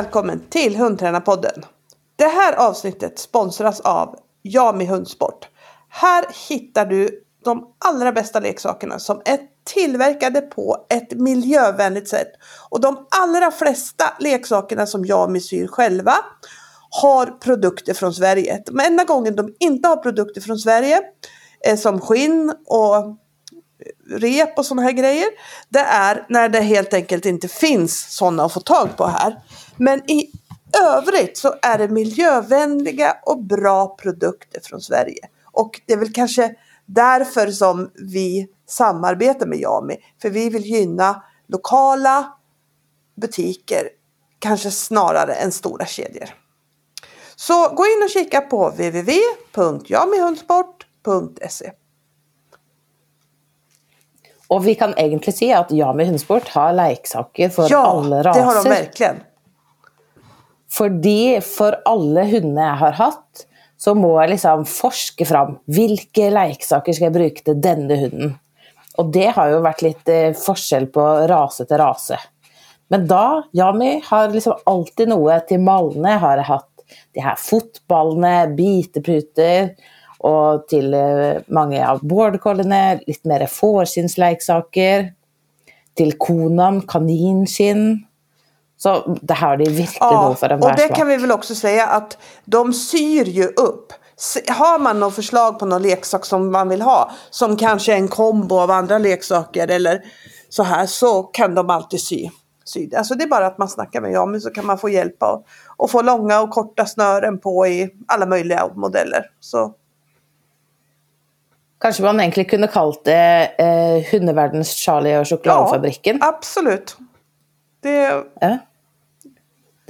välkommen till Hundtränarpodden. Det här avsnittet sponsras av Jami Hundsport. Här hittar du de allra bästa leksakerna som är tillverkade på ett miljövänligt sätt. Och de allra flesta leksakerna som Jami syr själva har produkter från Sverige. De enda gången de inte har produkter från Sverige, eh, som skinn och rep och sådana här grejer, det är när det helt enkelt inte finns sådana att få tag på här. Men i övrigt så är det miljövänliga och bra produkter från Sverige. Och det är väl kanske därför som vi samarbetar med Jami. För vi vill gynna lokala butiker, kanske snarare än stora kedjor. Så gå in och kika på www.jamihundsport.se Och vi kan egentligen säga att Jami Hundsport har leksaker för ja, alla raser. det har de verkligen. Fordi for alle hundene jeg har hatt, så må jeg liksom forske fram hvilke leksaker skal jeg bruke til denne hunden. Og det har jo vært litt skillnad forskjell på rase til rase. Men da, Jami, har liksom alltid noe til mallene har jeg hatt. De her fotballene, biteputer, og til eh, mange av bordercolliene litt mer fårskinnsleksaker. Til konan, kaninskinn. Så det här är verkligen ja, för en Och det kan vi väl också säga att de syr ju upp. Har man något förslag på någon leksak som man vill ha, som kanske är en kombo av andra leksaker eller så här, så kan de alltid sy. sy. Alltså det är bara att man snackar med Jami så kan man få hjälpa och, och få långa och korta snören på i alla möjliga modeller. Så. Kanske man egentligen kunde kallat det eh, hundevärldens Charlie och chokladfabriken? Ja, absolut. Det... Ja.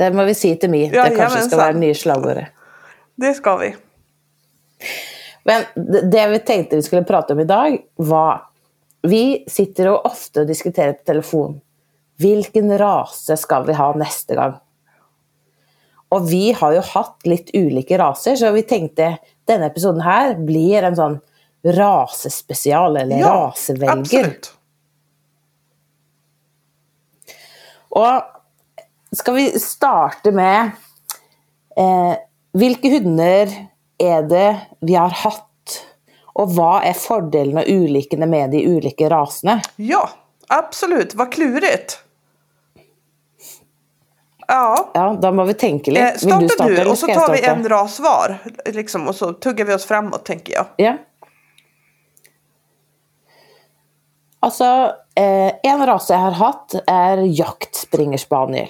Det må vi si til Mi. Ja, det kanskje skal være nye slagordet. Det skal vi. Men det vi tenkte vi skulle prate om i dag, var Vi sitter jo ofte og diskuterer på telefon. Hvilken rase skal vi ha neste gang? Og vi har jo hatt litt ulike raser, så vi tenkte denne episoden her blir en sånn rasespesial, eller ja, rasevelger. Absolutt. Og Ska vi starta med eh, vilka hundar är det vi har haft och vad är fördelarna och ulikheterna med de olika raserna? Ja, absolut. Vad klurigt. Ja. Ja, då måste vi tänka lite. Eh, starta, du starta du och så tar vi en ras var. Liksom, och så tuggar vi oss framåt tänker jag. Ja. Alltså, eh, en ras jag har haft är jaktspringerspaniel.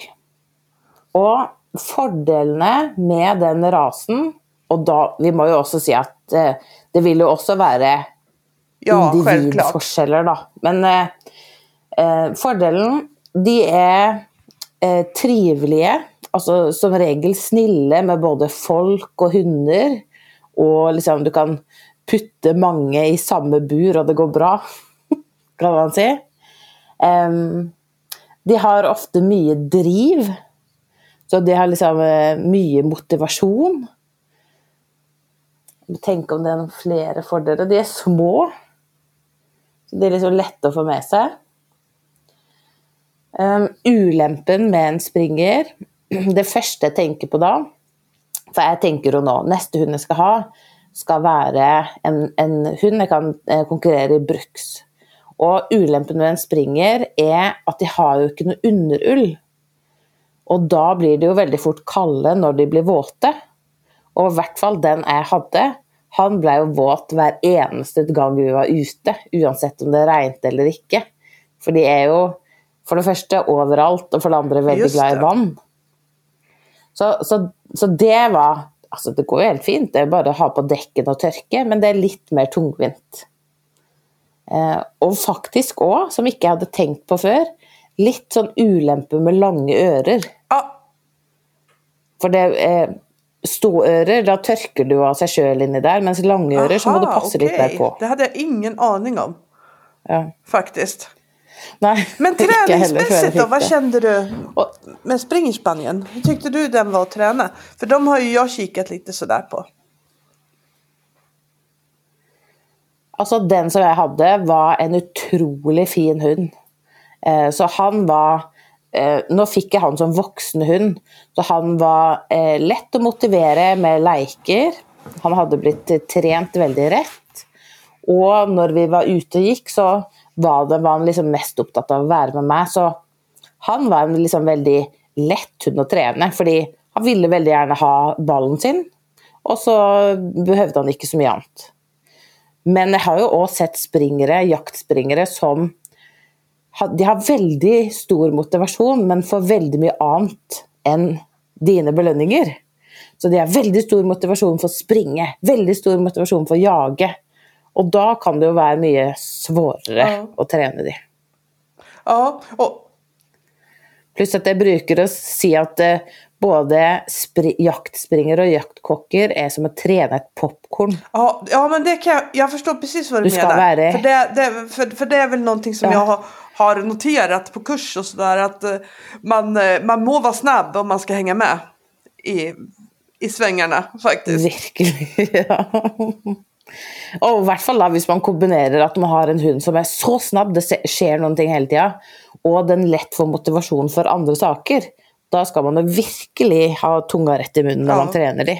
Og fordelene med den rasen Og da, vi må jo også si at eh, det vil jo også være ja, individforskjeller, da. Men eh, eh, fordelen De er eh, trivelige. Altså som regel snille med både folk og hunder. Og liksom du kan putte mange i samme bur, og det går bra, kan man si. Um, de har ofte mye driv. Så det har liksom eh, mye motivasjon. Tenk om det er flere fordeler. De er små. Så det er liksom lett å få med seg. Um, ulempen med en springer Det første jeg tenker på da For jeg tenker jo nå Neste hund jeg skal ha, skal være en, en hund jeg kan konkurrera konkurrere i bruks. Og ulempen med en springer er at de har jo ikke noe underull. Og da blir de jo veldig fort kalde når de blir våte. Og i hvert fall den jeg hadde, han ble jo våt hver eneste gang vi var ute, uansett om det regnet eller ikke. For de er jo for det første overalt, og for det andre veldig glad i vann. Så, så, så, det var Altså, det går jo helt fint, det er bare å ha på dekken og tørke, men det er litt mer tungvint. Eh, og faktisk òg, som ikke jeg hadde tenkt på før, litt sånn ulempe med lange ører. For det eh, Ståörer, då törker du av sig själv inni där, men långörer så må du passa okay. lite mer på. Det hade jag ingen aning om. Ja. Faktiskt. Nej, men träningsmässigt då, vad kände du med Springerspanien? Hur tyckte du den var att träna? För de har ju jag kikat lite sådär på. Alltså den som jag hade var en otroligt fin hund. Eh, så han var eh, Nå fikk jeg han som voksen hund, så han var eh, lett å motivere med leker. Han hadde blitt tränad trent veldig rett. Og når vi var ute og gikk, så var, det, var han liksom mest opptatt av å være med meg. Så han var en liksom veldig lett hund å trene, fordi han ville veldig gjerne ha ballen sin. Og så behøvde han ikke så mye annet. Men jeg har jo òg sett springere, jaktspringere som de har veldig stor motivasjon, men får veldig mye annet enn dine belønninger. Så de har veldig stor motivasjon for å springe, veldig stor motivasjon for å jage. Og da kan det jo være mye svårere ja. å trene de. Ja, og Pluss at jeg bruker å si at eh, både jaktspringere och jaktkockar är som att träna ett popcorn. Ja, ja men det kan jag, jag förstår precis vad du, du menar. Vara... För, det, det, för, för det är väl någonting som ja. jag har, har, noterat på kurs och sådär att eh, man, eh, man må vara snabb om man ska hänga med i, i svängarna faktiskt. Verkligen. Ja. Och i hvert fall da, hvis man kombinerer at man har en hund som er så snabb, det skjer noe hele tida, og den lett får motivasjon for andre saker, da skal man virkelig ha tunga rett i munnen ja. man trener de.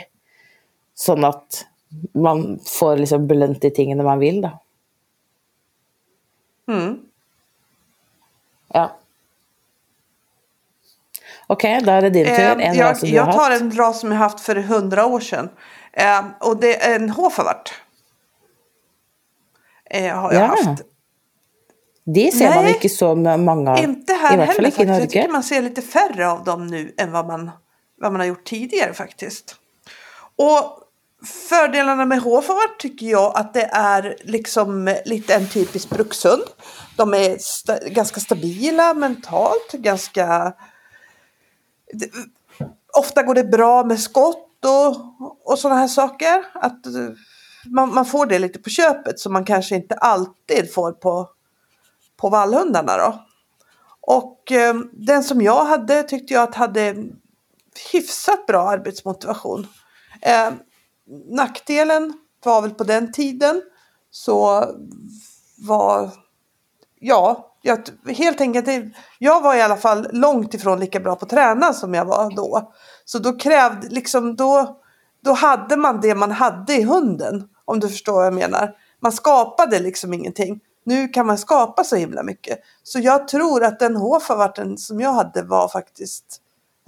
Sånn at man får liksom belønt de tingene man vil, da. Mm. Ja. Ok, da är det din tur. En eh, jag, jag tar en ras som jag haft för hundra år sedan. Eh, och det är en Hofavart. Eh, har jag ja. haft. De ser Nej, man inte så många av. Inte här heller faktiskt. Jag tycker man ser lite färre av dem nu än vad man, vad man har gjort tidigare faktiskt. Och fördelarna med Hofavart tycker jag att det är liksom lite en typisk brukshund. De är sta ganska stabila mentalt, ganska... Ofta går det bra med skott och, och sådana här saker. Att eh, man, man, får det lite på köpet som man kanske inte alltid får på, på vallhundarna då. Och eh, den som jag hade tyckte jag att hade hyfsat bra arbetsmotivation. Eh, nackdelen var väl på den tiden så var, ja, jag, helt enkelt, jag var i alla fall långt ifrån lika bra på att träna som jag var då. Så då krävde, liksom då, då hade man det man hade i hunden. Om du förstår vad jag menar. Man skapade liksom ingenting. Nu kan man skapa så himla mycket. Så jag tror att den Hofarvarten som jag hade var faktiskt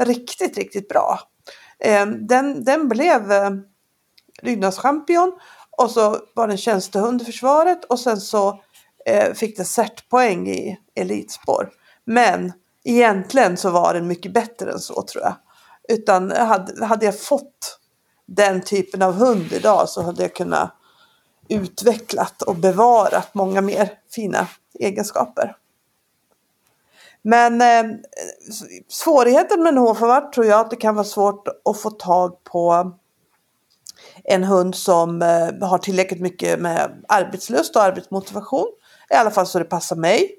riktigt, riktigt bra. Ehm, den, den blev eh, Lydnadschampion och så var den tjänstehund i försvaret och sen så eh, fick den certpoäng i elitspår. Men egentligen så var den mycket bättre än så tror jag. Utan hade, hade jag fått den typen av hund idag så hade jag kunnat utvecklat och bevarat många mer fina egenskaper. Men eh, svårigheten med en hovförvart tror jag att det kan vara svårt att få tag på en hund som eh, har tillräckligt mycket med arbetslust och arbetsmotivation. I alla fall så det passar mig.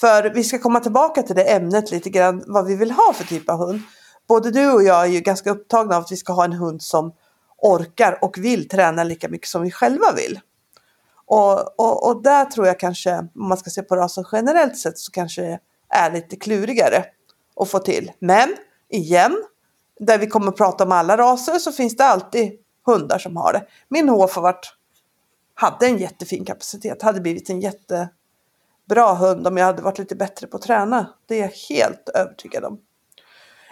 För vi ska komma tillbaka till det ämnet lite grann vad vi vill ha för typ av hund både du och jag är ju ganska upptagna av att vi ska ha en hund som orkar och vill träna lika mycket som vi själva vill. Och, och, och där tror jag kanske, om man ska se på rasen generellt sett, så kanske det är lite klurigare att få till. Men igen, där vi kommer att prata om alla raser så finns det alltid hundar som har det. Min Hofavart hade en jättefin kapacitet, hade blivit en jättebra hund om jag hade varit lite bättre på att träna. Det är jag helt övertygad om.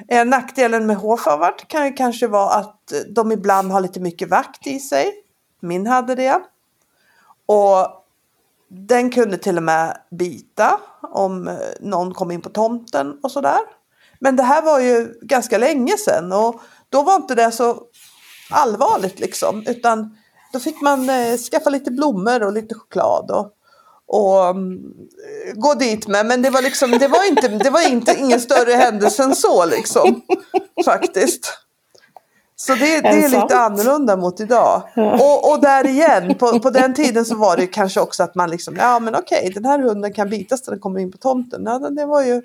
Eh, nackdelen med Hofavart kan ju kanske vara att eh, de ibland har lite mycket vakt i sig. Min hade det. Och den kunde till och med bita om eh, någon kom in på tomten och sådär. Men det här var ju ganska länge sedan och då var inte det så allvarligt liksom. Utan då fick man eh, skaffa lite blommor och lite choklad och och um, gå dit med. Men det var liksom, det var inte, det var inte ingen större händelse än så liksom. Faktiskt. Så det, det är lite annorlunda mot idag. Och, och där igen, på, på den tiden så var det kanske också att man liksom, ja men okej, den här hunden kan bitas när den kommer in på tomten. Ja, det var ju,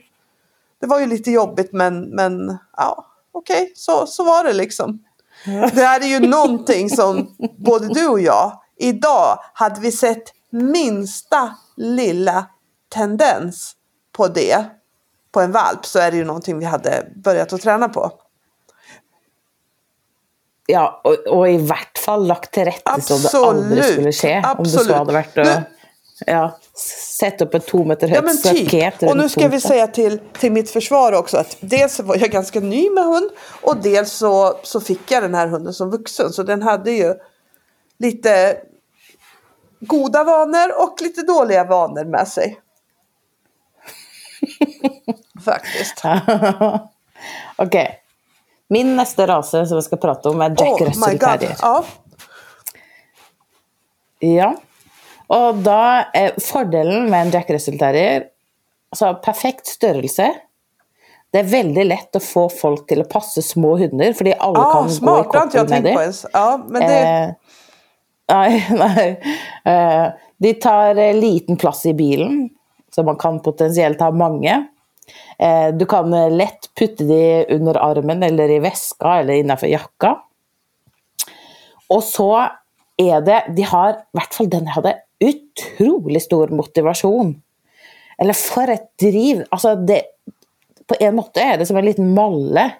det var ju lite jobbigt men, men ja, okej, så, så var det liksom. Det här är ju någonting som både du och jag, idag hade vi sett minsta lilla tendens på det på en valp så är det ju någonting vi hade börjat att träna på. Ja, och, och i vart fall lagt till rätta så det aldrig skulle ske. Om det så hade varit att ja, sätta upp ett två meter högt ja, staket. Typ. Och nu ska vi säga till, till mitt försvar också att dels var jag ganska ny med hund och dels så, så fick jag den här hunden som vuxen. Så den hade ju lite goda vanor och lite dåliga vanor med sig. Faktiskt. Okej. Okay. Min nästa ras som jag ska prata om är Jack oh Russell Terrier. Ja. ja. Och då är fördelen med en Jack Russell Terrier alltså perfekt størrelse. Det är väldigt lätt att få folk till att passa små hundar, för alla ah, kan smart, gå i koppel med dem. Ja, men det... Eh, nej, nej. Eh, de tar eh, liten plats i bilen, så man kan potentiellt ha många. Eh, du kan eh, lätt putta det under armen eller i väska eller innanför jacka. Och så är det, de har, i hvert fall den hade otroligt stor motivation. Eller för ett driv. Alltså det, på en måte är det som en liten malle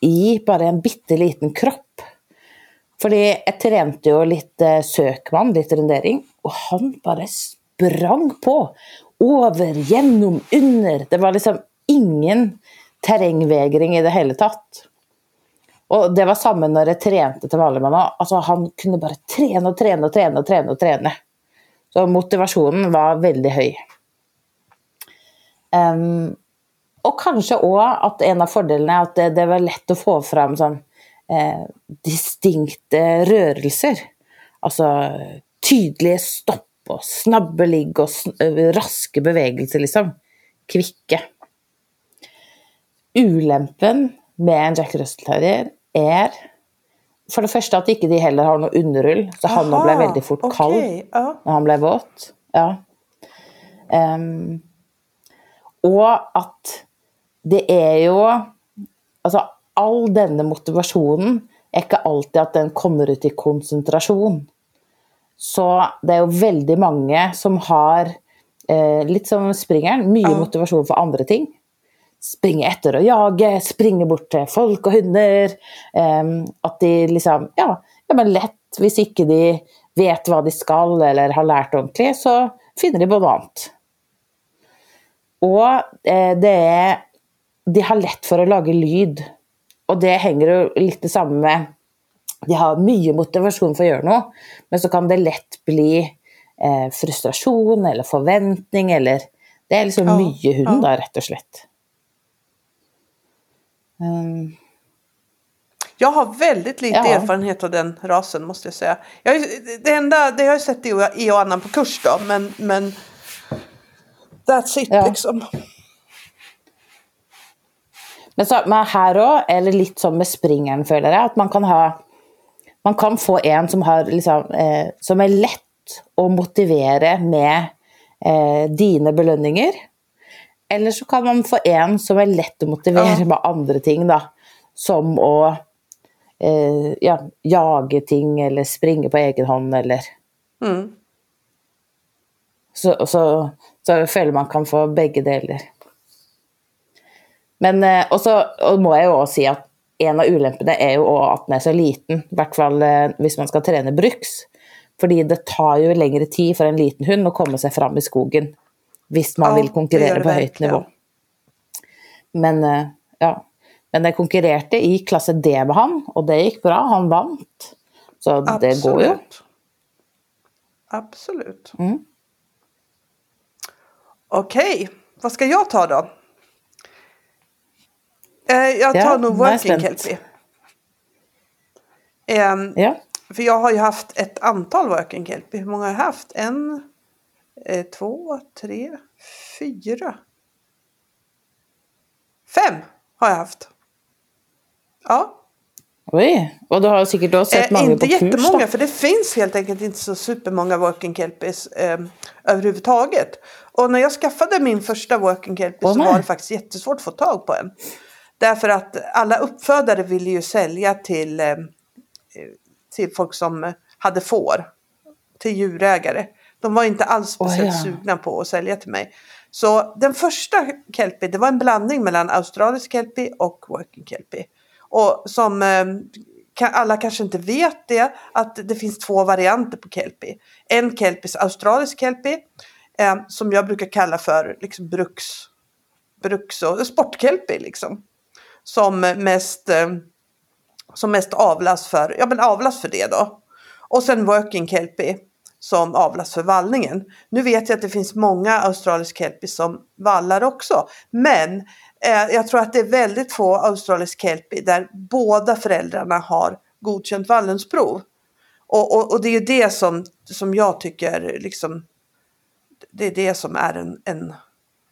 i bara en bitteliten kropp. För jag tränade ju lite eh, sökman, lite rendering, och han bara sprang på. Över, genom, under. Det var liksom ingen terrängvägring i det hela tatt. Och det var samma när jag tränade till vanlig Alltså han kunde bara träna och träna och träna och träna och träna. Så motivationen var väldigt hög. Um, och kanske också att en av fördelarna är att det, det var lätt att få fram sån, eh, distinkta rörelser. Alltså tydliga stopp och snabba ligg och eh, raska bevegelser liksom. Kvicka. Ulempen med en Jack Russell terrier är för det första att inte de heller har någon underull, så han blev väldigt fort okay. kall när han blev våt. Ja. Um, och att det är ju, alltså all denna motivationen är inte alltid att den kommer ut i koncentration. Så det är ju väldigt många som har, eh, lite som springaren, mycket motivation för andra ting springa efter och jaga, springa bort till folk och hundar. Um, att de liksom, ja, ja men lätt, om inte de vet vad de ska eller har lärt ordentligt så finner de på något annat. Och eh, det är, de har lätt för att laga ljud. Och det hänger ju lite samman med, de har mycket motivation för att göra något, men så kan det lätt bli eh, frustration eller förväntning eller det är liksom ja, mycket hund ja. rätt och slett. Um. Jag har väldigt lite ja. erfarenhet av den rasen måste jag säga. Jag, det enda, det har jag sett i, i och annan på kurs då, men, men that's it ja. liksom. Men, så, men här också är det lite som med springaren följer jag, att man kan ha man kan få en som, har, liksom, eh, som är lätt att motivera med eh, dina belöningar. Eller så kan man få en som är lätt att motivera ja. med andra ting då. Som att eh, ja, jaga ting eller springa på egen hand eller... Mm. Så, så, så jag följer man kan få bägge delar. Men eh, och så och må jag också säga att en av ulemperna är ju att den är så liten, i hvert fall eh, om man ska träna bruks. För det tar ju längre tid för en liten hund att komma sig fram i skogen Visst, man ja, vill konkurrera på högt nivå. Men, eh, ja. Men jag konkurrerade i klass D med han och det gick bra. Han vann. Så Absolut. det går ju. Absolut. Mm. Okej, okay. vad ska jag ta då? Eh, jag tar ja, nog Working Kelpie. Um, ja. För jag har ju haft ett antal Working Kelpie. Hur många har jag haft? En, eh, två, tre, fyra. Fem har jag haft. Ja. Oj, och du har säkert då sett eh, många Inte på kurs jättemånga, för det finns helt enkelt inte så supermånga working kelpies eh, överhuvudtaget. Och när jag skaffade min första working kelpie oh, så var det faktiskt jättesvårt att få tag på en. Därför att alla uppfödare ville ju sälja till, eh, till folk som hade får, till djurägare. De var inte alls speciellt Oh, ja. sugna på att sälja till mig. Så den första kelpie, det var en blandning mellan australisk kelpie och working kelpie. Och som eh, alla kanske inte vet det, att det finns två varianter på kelpie. En kelpie, australisk kelpie, eh, som jag brukar kalla för liksom bruks, bruks och sportkelpie liksom. Som mest, eh, som mest avlas för, ja men avlas för det då. Och sen working kelpie som avlas för vallningen. Nu vet jag att det finns många australisk kelpie som vallar också. Men eh, jag tror att det är väldigt få australisk kelpie där båda föräldrarna har godkänt vallhundsprov. Och, och, och det är ju det som, som jag tycker liksom, det är det som är en, en,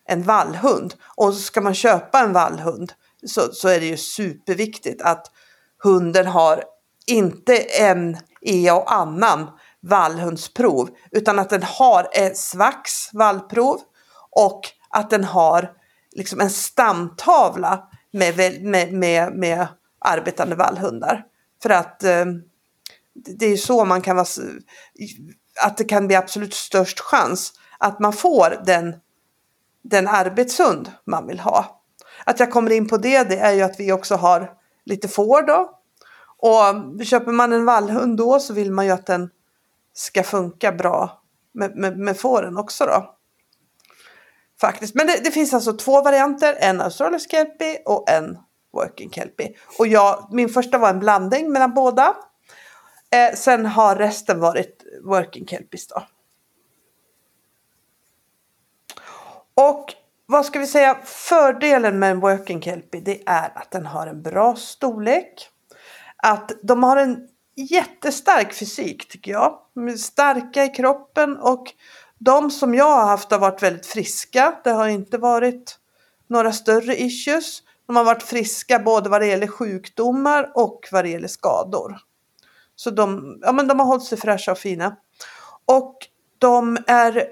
en vallhund. Och ska man köpa en vallhund så, så är det ju superviktigt att hunden har inte en e och annan vallhundsprov utan att den har ett svax vallprov och att den har liksom en stamtavla med, med, med, med arbetande vallhundar. För att eh, det är så man kan vara, att det kan bli absolut störst chans att man får den, den arbetshund man vill ha. Att jag kommer in på det, det är ju att vi också har lite får då. Och köper man en vallhund då så vill man ju att den ska funka bra med, med, med fåren också då. Faktiskt. Men det, det finns alltså två varianter, en australisk kelpie och en working kelpie. Och jag, min första var en blandning mellan båda. Eh, sen har resten varit working kelpies då. Och vad ska vi säga, fördelen med en working kelpie det är att den har en bra storlek. Att de har en jättestark fysik tycker jag. De är starka i kroppen och de som jag har haft har varit väldigt friska. Det har inte varit några större issues. De har varit friska både vad det gäller sjukdomar och vad det gäller skador. Så de, ja, men de har hållit sig fräscha och fina. Och de är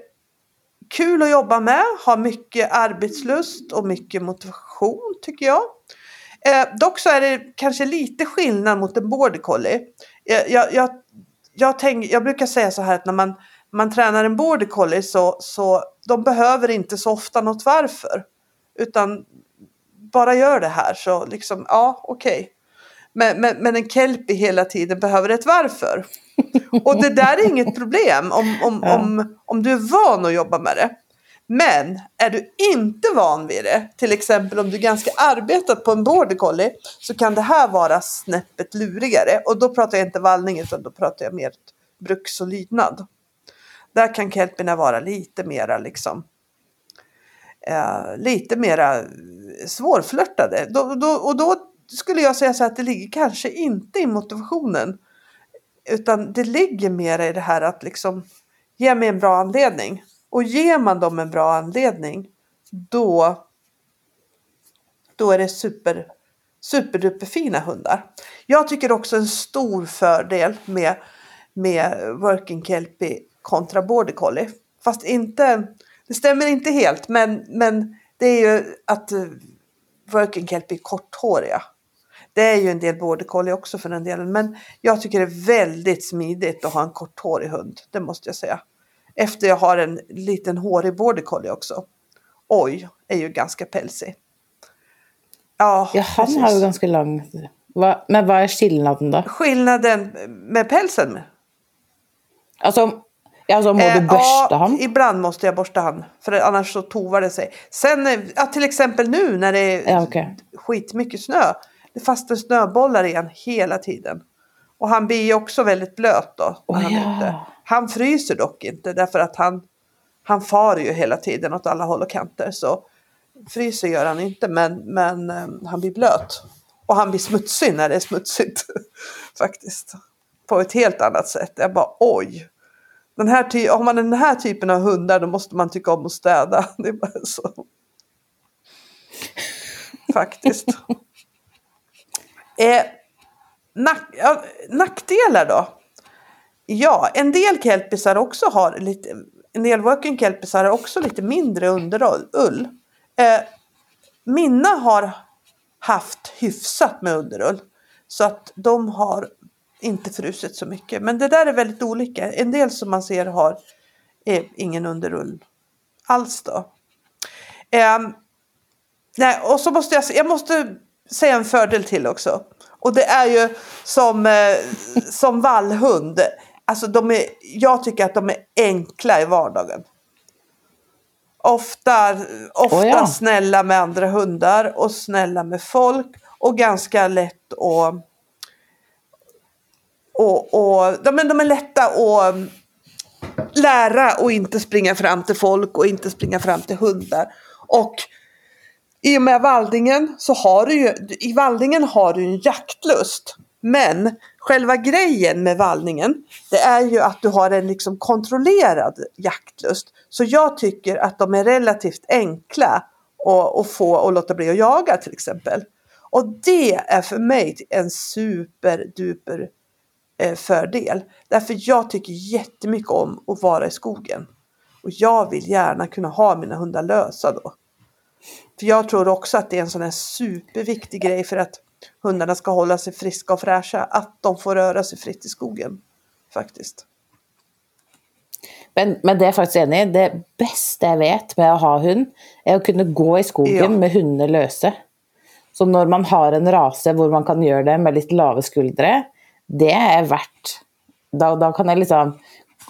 kul att jobba med, har mycket arbetslust och mycket motivation tycker jag. Eh, dock så är det kanske lite skillnad mot en border collie. Jag, jag, jag, jag, tänk, jag brukar säga så här att när man, man tränar en border collie så, så de behöver inte så ofta något varför. Utan bara gör det här så liksom, ja okej. Men, men, men en kelpie hela tiden behöver ett varför. Och det där är inget problem om, om, Ja. om, om du är van att jobba med det. Men är du inte van vid det, till exempel om du ganska arbetat på en border collie, så kan det här vara snäppet lurigare. Och då pratar jag inte vallning utan då pratar jag mer bruks och lydnad. Där kan kelpierna vara lite mera liksom eh, lite mera svårflörtade. Då, då, och då skulle jag säga så här att det ligger kanske inte i motivationen. Utan det ligger mer i det här att liksom ge mig en bra anledning. Och ger man dem en bra anledning då, då är det super, superduperfina hundar. Jag tycker också en stor fördel med, med working kelpie kontra border collie. Fast inte, det stämmer inte helt men, men det är ju att eh, working kelpie är korthåriga. Det är ju en del border collie också för den delen. Men jag tycker det är väldigt smidigt att ha en korthårig hund. Det måste jag säga. Efter jag har en liten hårig border collie också. Oj, är ju ganska pälsig. Ja, Ja, han precis. har ju ganska lång... Men vad är skillnaden då? Skillnaden med pälsen? Alltså, alltså må Eh, du borsta ja, han? ibland måste jag borsta han. För annars så tovar det sig. Sen, eh, ja, till exempel nu när det är Ja, okej. skitmycket snö. Det fastnar snöbollar i han hela tiden. Och han blir ju också väldigt blöt då. när Åh, han, ja. Han fryser dock inte därför att han, han far ju hela tiden åt alla håll och kanter. Så fryser gör han inte men, men eh, han blir blöt. Och han blir smutsig när det är smutsigt. Faktiskt. På ett helt annat sätt. Jag bara oj. Den här har man den här typen av hundar då måste man tycka om att städa. Det är bara så. Faktiskt. Eh, nack, ja, nackdelar då? Ja, en del kelpisar också har lite, en del working kelpisar har också lite mindre underull. Eh, mina har haft hyfsat med underull. Så att de har inte frusit så mycket. Men det där är väldigt olika. En del som man ser har eh, ingen underull alls då. Eh, nej, och så måste jag, jag måste säga en fördel till också. Och det är ju som, eh, som vallhund. Alltså de är, jag tycker att de är enkla i vardagen. Ofta, ofta oh ja. snälla med andra hundar och snälla med folk. Och ganska lätt att... Och, och, de, de är lätta att lära och inte springa fram till folk och inte springa fram till hundar. Och i och med vallningen så har du ju, i vallningen har du en jaktlust. Men själva grejen med vallningen, det är ju att du har en liksom kontrollerad jaktlust. Så jag tycker att de är relativt enkla att, få och låta bli att jaga till exempel. Och det är för mig en superduper eh, fördel. Därför jag tycker jättemycket om att vara i skogen. Och jag vill gärna kunna ha mina hundar lösa då. För jag tror också att det är en sån här superviktig grej för att hundarna ska hålla sig friska och fräscha. Att de får röra sig fritt i skogen. Faktiskt. Men, men det är faktiskt enig Det bästa jag vet med att ha hund är att kunna gå i skogen ja. med hunden lösa. Så när man har en ras där man kan göra det med lite lava skuldror, det är värt. Då, då kan jag liksom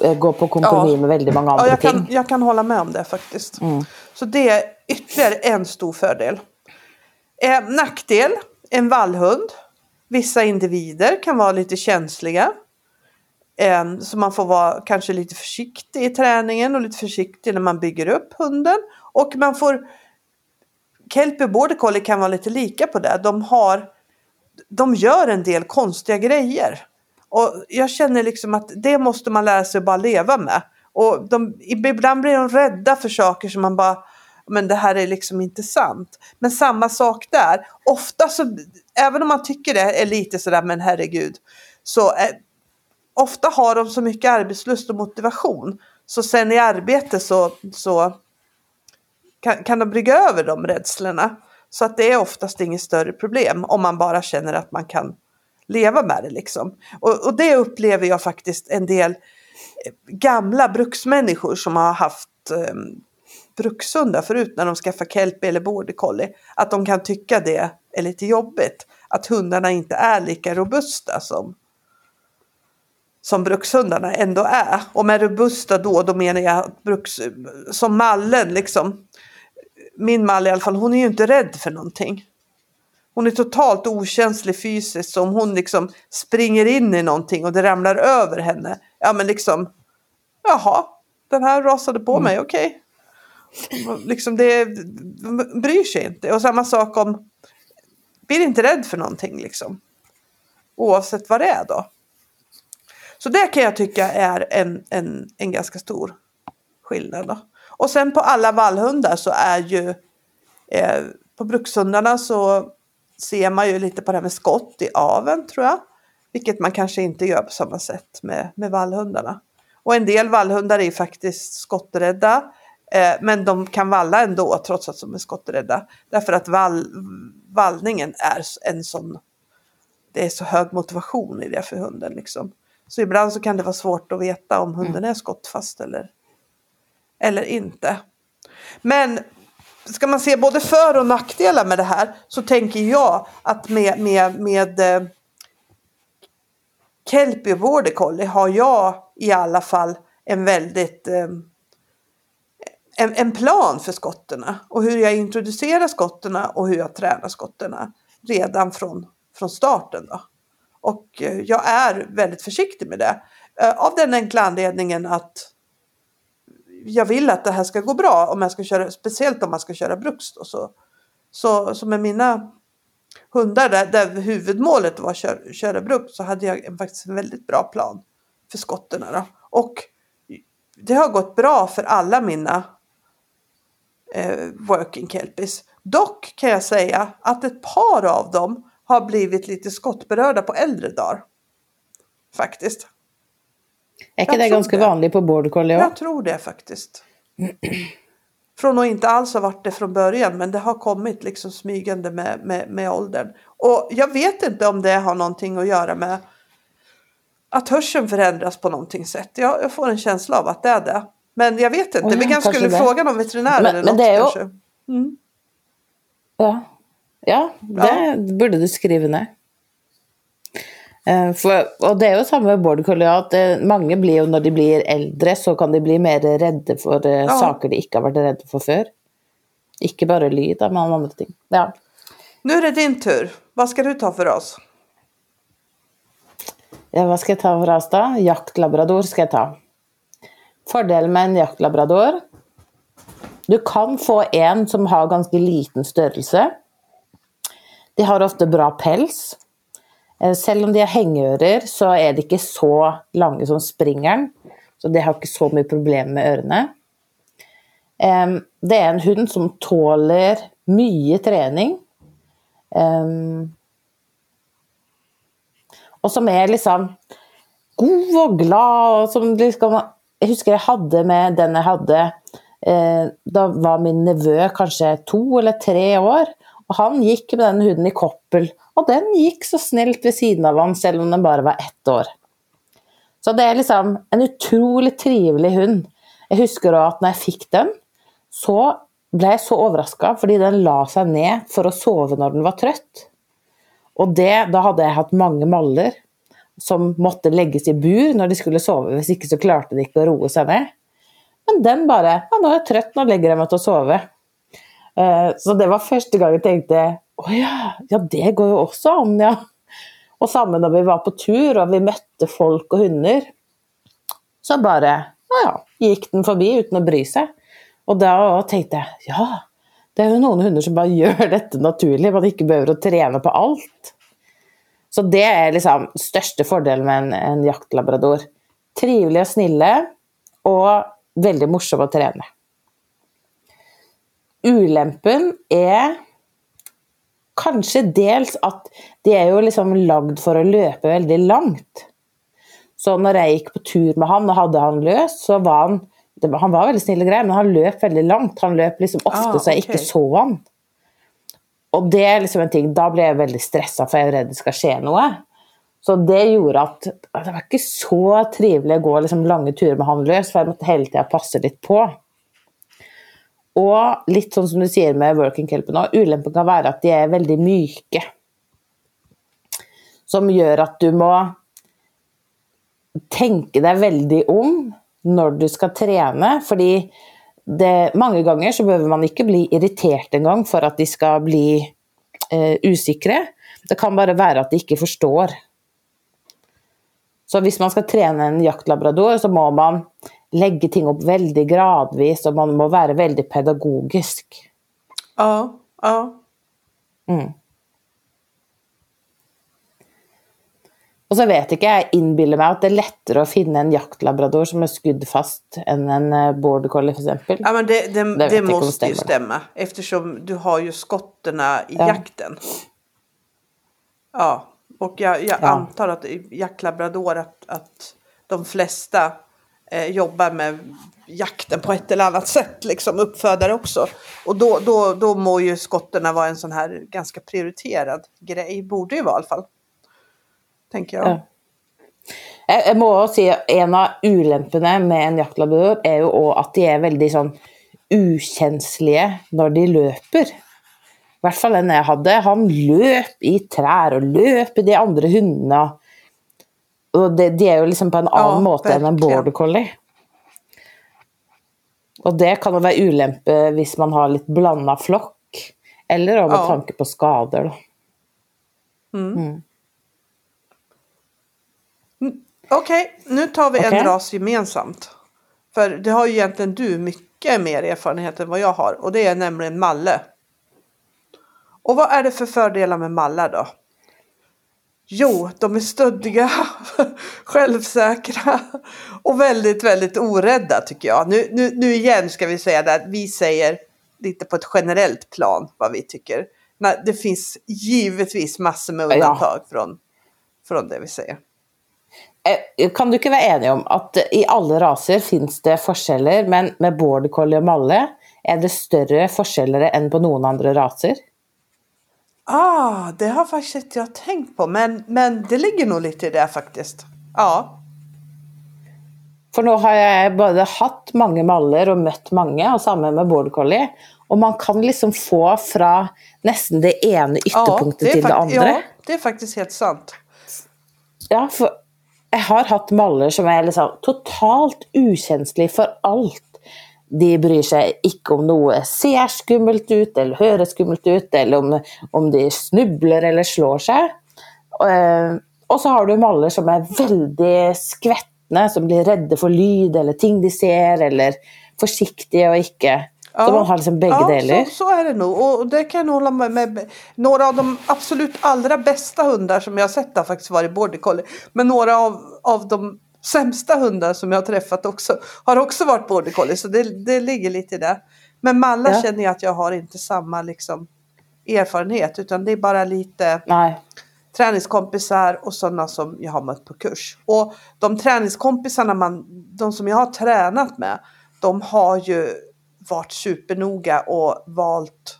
eh, gå på kompromiss ja. med väldigt många andra ja, jag ting. Kan, jag kan hålla med om det faktiskt. Mm. Så det är ytterligare en stor fördel. Eh, nackdel, en vallhund. Vissa individer kan vara lite känsliga. Så man får vara kanske lite försiktig i träningen och lite försiktig när man bygger upp hunden. Och man får Kelpie Border Collie kan vara lite lika på det. De, har, de gör en del konstiga grejer. Och jag känner liksom att det måste man lära sig att bara leva med. Och de, ibland blir de rädda för saker som man bara, men det här är liksom inte sant. Men samma sak där. Ofta så, även om man tycker det är lite sådär, men herregud. Så eh, ofta har de så mycket arbetslust och motivation. Så sen i arbete så, så kan, kan de brygga över de rädslorna. Så att det är oftast inget större problem om man bara känner att man kan leva med det liksom. Och, och det upplever jag faktiskt en del eh, gamla bruksmänniskor som har haft eh, brukshundar förut när de skaffar kelpie eller border collie. Att de kan tycka det är lite jobbigt. Att hundarna inte är lika robusta som, som brukshundarna ändå är. Och med robusta då, då menar jag bruks, som mallen liksom. Min mall i alla fall, hon är ju inte rädd för någonting. Hon är totalt okänslig fysiskt så om hon liksom springer in i någonting och det ramlar över henne. Ja men liksom, jaha, den här rasade på mm. mig, okej. Okay liksom det bryr sig inte. Och samma sak om, blir inte rädd för någonting liksom. Oavsett vad det är då. Så det kan jag tycka är en, en, en ganska stor skillnad. Då. Och sen på alla vallhundar så är ju eh, på brukshundarna så ser man ju lite på det här med skott i aven tror jag. Vilket man kanske inte gör på samma sätt med, med vallhundarna. Och en del vallhundar är faktiskt skotträdda. Eh, men de kan valla ändå trots att de är skotträdda. Därför att vall, vallningen är en sån, det är så hög motivation i det för hunden. Liksom. Så ibland så kan det vara svårt att veta om hunden mm. är skottfast eller, eller inte. Men ska man se både för och nackdelar med det här så tänker jag att med, med, med eh, Kelpie Border Collie har jag i alla fall en väldigt eh, en, en plan för skotterna och hur jag introducerar skotterna och hur jag tränar skotterna redan från, från starten. Då. Och eh, jag är väldigt försiktig med det. Eh, av den enkla anledningen att jag vill att det här ska gå bra, om jag ska köra, speciellt om man ska köra bruks. Då, så, så, så med mina hundar där, där huvudmålet var att köra, köra bruks så hade jag faktiskt en väldigt bra plan för skotterna. Då. Och det har gått bra för alla mina eh, working kelpies. Dock kan jag säga att ett par av dem har blivit lite skottberörda på äldre dagar. Faktiskt. Är inte det ganska vanligt på border collie? Jag tror det faktiskt. Från att inte alls ha varit det från början men det har kommit liksom smygande med, med, med åldern. Och jag vet inte om det har någonting att göra med att hörseln förändras på någonting sätt. Jag, jag får en känsla av att det är det. Men jag vet inte, Oh ja, vi kanske skulle det. fråga någon veterinär Men- eller men något det är ju- kanske. Mm. Ja, ja det burde du skrive ned. Eh, For, og det er jo samme med border collie, at eh, mange blir jo når de blir eldre, så kan de bli mer redde for eh, Ja. saker de ikke har vært redde for før. Ikke bare lyd, men andre ting. Ja. Nu är det din tur. Vad ska du ta för oss? Ja, hva skal jeg ta for oss da? Jaktlabrador skal jeg ta. Fordelen med en jaktlabrador Du kan få en som har ganska liten størrelse. De har ofta bra päls. Även eh, Selv om de har hengeører, så är de inte så långa som springeren. Så de har inte så mycket problem med ørene. Det är en hund som tåler mycket träning. Och som är liksom god och glad. och som liksom, jeg husker jeg hadde med den jeg hadde eh, Da var min nevø kanskje to eller tre år. Og han gikk med den hunden i koppel. Og den gikk så snilt ved siden av han, selv om den bare var ett år. Så det er liksom en utrolig trivelig hund. Jeg husker også at når jeg fikk den, så ble jeg så overraska, fordi den la seg ned for å sove når den var trøtt. Og det, da hadde jeg hatt mange maller som måtte legges i bur når de skulle sove, hvis ikke så klarte de ikke å roe seg ned. Men den bare ja, 'Nå er jeg trøtt, nå legger jeg meg til å sove'. Uh, Så det var første gang jeg tenkte å ja, ja, det går jo også an, ja. Og samme når vi var på tur og vi møtte folk og hunder, så bare ja, ja, gikk den forbi uten å bry seg. Og da tenkte jeg ja, det er jo noen hunder som bare gjør dette naturlig, man ikke behøver å trene på alt. Så det er liksom største fordelen med en, en jaktlabrador. Trivelige og snille, og veldig morsom å trene. Ulempen er kanskje dels at de er jo liksom lagd for å løpe veldig langt. Så når jeg gikk på tur med han og hadde han løs, så var han Han var veldig snill og grei, men han løp veldig langt. Han løp liksom ofte Ah, så jeg ok. ikke så han. Og det er liksom en ting, da ble jeg veldig stressa, for jeg er redd det skal skje noe. Så det gjorde at det var ikke så trivelig å gå liksom lange turer med han løs, for jeg måtte hele tida passe litt på. Og litt sånn som du sier med working kelpen òg, ulempen kan være at de er veldig myke. Som gjør at du må tenke deg veldig om når du skal trene, fordi det, mange ganger så behøver man ikke bli irritert engang for at de skal bli eh, usikre. Det kan bare være at de ikke forstår. Så hvis man skal trene en jaktlabrador, så må man legge ting opp veldig gradvis, og man må være veldig pedagogisk. Ja, ja. Mm. Og så vet ikke, jeg innbiller meg at det er lettere å finne en jaktlabrador som er skuddfast enn en eh, border collie f.eks. Ja men det, det, det, jag det måste ju stämma eftersom du har ju skotterna i Ja. jakten. Ja, och jag, jag Ja. antar att jaktlabrador att, att de flesta eh, jobbar med jakten på ett eller annat sätt, liksom uppfödare också. Och då, då, då må ju skotterna vara en sån här ganska prioriterad grej, borde ju vara i alla fall. Tänker jag. Ja. Jeg, jeg må også si En av ulempene med en jaktlabrador er jo også at de er veldig sånn ukjenslige når de løper. I hvert fall den jeg hadde. Han løp i trær og løp i de andre hundene. Og det, de er jo liksom på en annen Ja, måte enn en border collie. Og det kan jo være ulempe hvis man har litt blanda flokk, eller med Ja. tanke på skader. Da. Okej, nu tar vi Okej. en ras gemensamt. För det har ju egentligen du mycket mer erfarenhet än vad jag har. Och det är nämligen malle. Och vad är det för fördelar med mallar då? Jo, de är stöddiga, självsäkra och väldigt, väldigt orädda tycker jag. Nu, nu, nu igen ska vi säga det att vi säger lite på ett generellt plan vad vi tycker. Nej, Det finns givetvis massor med undantag från, från det vi säger. Eh, Kan du ikke være enig om at i alle raser finnes det forskjeller, men med border collie og malle er det større forskjeller enn på noen andre raser? Ah, det har faktiskt inte jag tänkt på, men, men det ligger nog lite i det faktiskt. Ja, För nu har jag både haft många maller och mött många, och samma med border collie. Och man kan liksom få från nästan det ena ytterpunkten det är till det andra. Ja, det är faktiskt helt sant. Ja, för jag har haft mallar som är liksom totalt okänsliga för allt. De bryr sig inte om något ser skummelt ut eller hör skummelt ut, eller om, om de snubblar eller slår sig. Uh, eh, Och så har du mallar som är väldigt skvättna, som blir rädda för ljud eller ting de ser, eller försiktiga och inte. Så man har liksom bägge ja, delar. Så, så är det nog. Och det kan jag hålla med, med. Några av de absolut allra bästa hundar som jag har sett har faktiskt varit border collie. Men några av, av de sämsta hundar som jag har träffat också har också varit border collie. Så det, det ligger lite där. Men mallar Ja. känner jag att jag har inte samma liksom, erfarenhet. Utan det är bara lite Nej. träningskompisar och sådana som jag har mött på kurs. Och de träningskompisarna, man, de som jag har tränat med, de har ju varit supernoga och valt